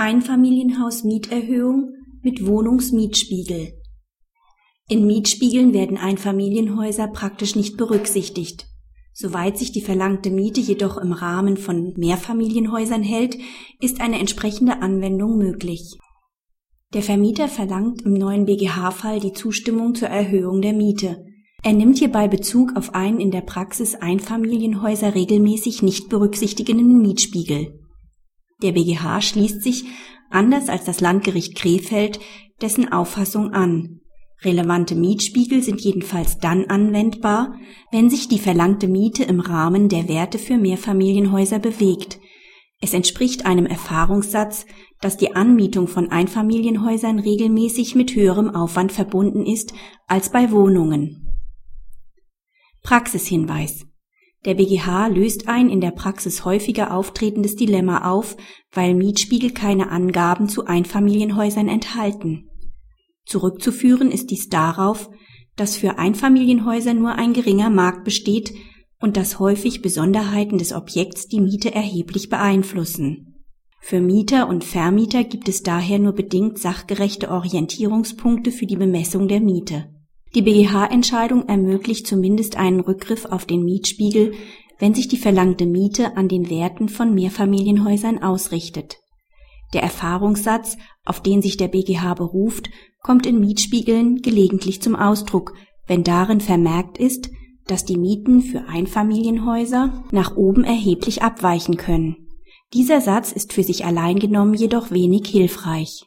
Einfamilienhaus-Mieterhöhung mit Wohnungsmietspiegel. In Mietspiegeln werden Einfamilienhäuser praktisch nicht berücksichtigt. Soweit sich die verlangte Miete jedoch im Rahmen von Mehrfamilienhäusern hält, ist eine entsprechende Anwendung möglich. Der Vermieter verlangt im neuen BGH-Fall die Zustimmung zur Erhöhung der Miete. Er nimmt hierbei Bezug auf einen in der Praxis Einfamilienhäuser regelmäßig nicht berücksichtigenden Mietspiegel. Der BGH schließt sich, anders als das Landgericht Krefeld, dessen Auffassung an. Relevante Mietspiegel sind jedenfalls dann anwendbar, wenn sich die verlangte Miete im Rahmen der Werte für Mehrfamilienhäuser bewegt. Es entspricht einem Erfahrungssatz, dass die Anmietung von Einfamilienhäusern regelmäßig mit höherem Aufwand verbunden ist als bei Wohnungen. Praxishinweis der BGH löst ein in der Praxis häufiger auftretendes Dilemma auf, weil Mietspiegel keine Angaben zu Einfamilienhäusern enthalten. Zurückzuführen ist dies darauf, dass für Einfamilienhäuser nur ein geringer Markt besteht und dass häufig Besonderheiten des Objekts die Miete erheblich beeinflussen. Für Mieter und Vermieter gibt es daher nur bedingt sachgerechte Orientierungspunkte für die Bemessung der Miete. Die BGH-Entscheidung ermöglicht zumindest einen Rückgriff auf den Mietspiegel, wenn sich die verlangte Miete an den Werten von Mehrfamilienhäusern ausrichtet. Der Erfahrungssatz, auf den sich der BGH beruft, kommt in Mietspiegeln gelegentlich zum Ausdruck, wenn darin vermerkt ist, dass die Mieten für Einfamilienhäuser nach oben erheblich abweichen können. Dieser Satz ist für sich allein genommen jedoch wenig hilfreich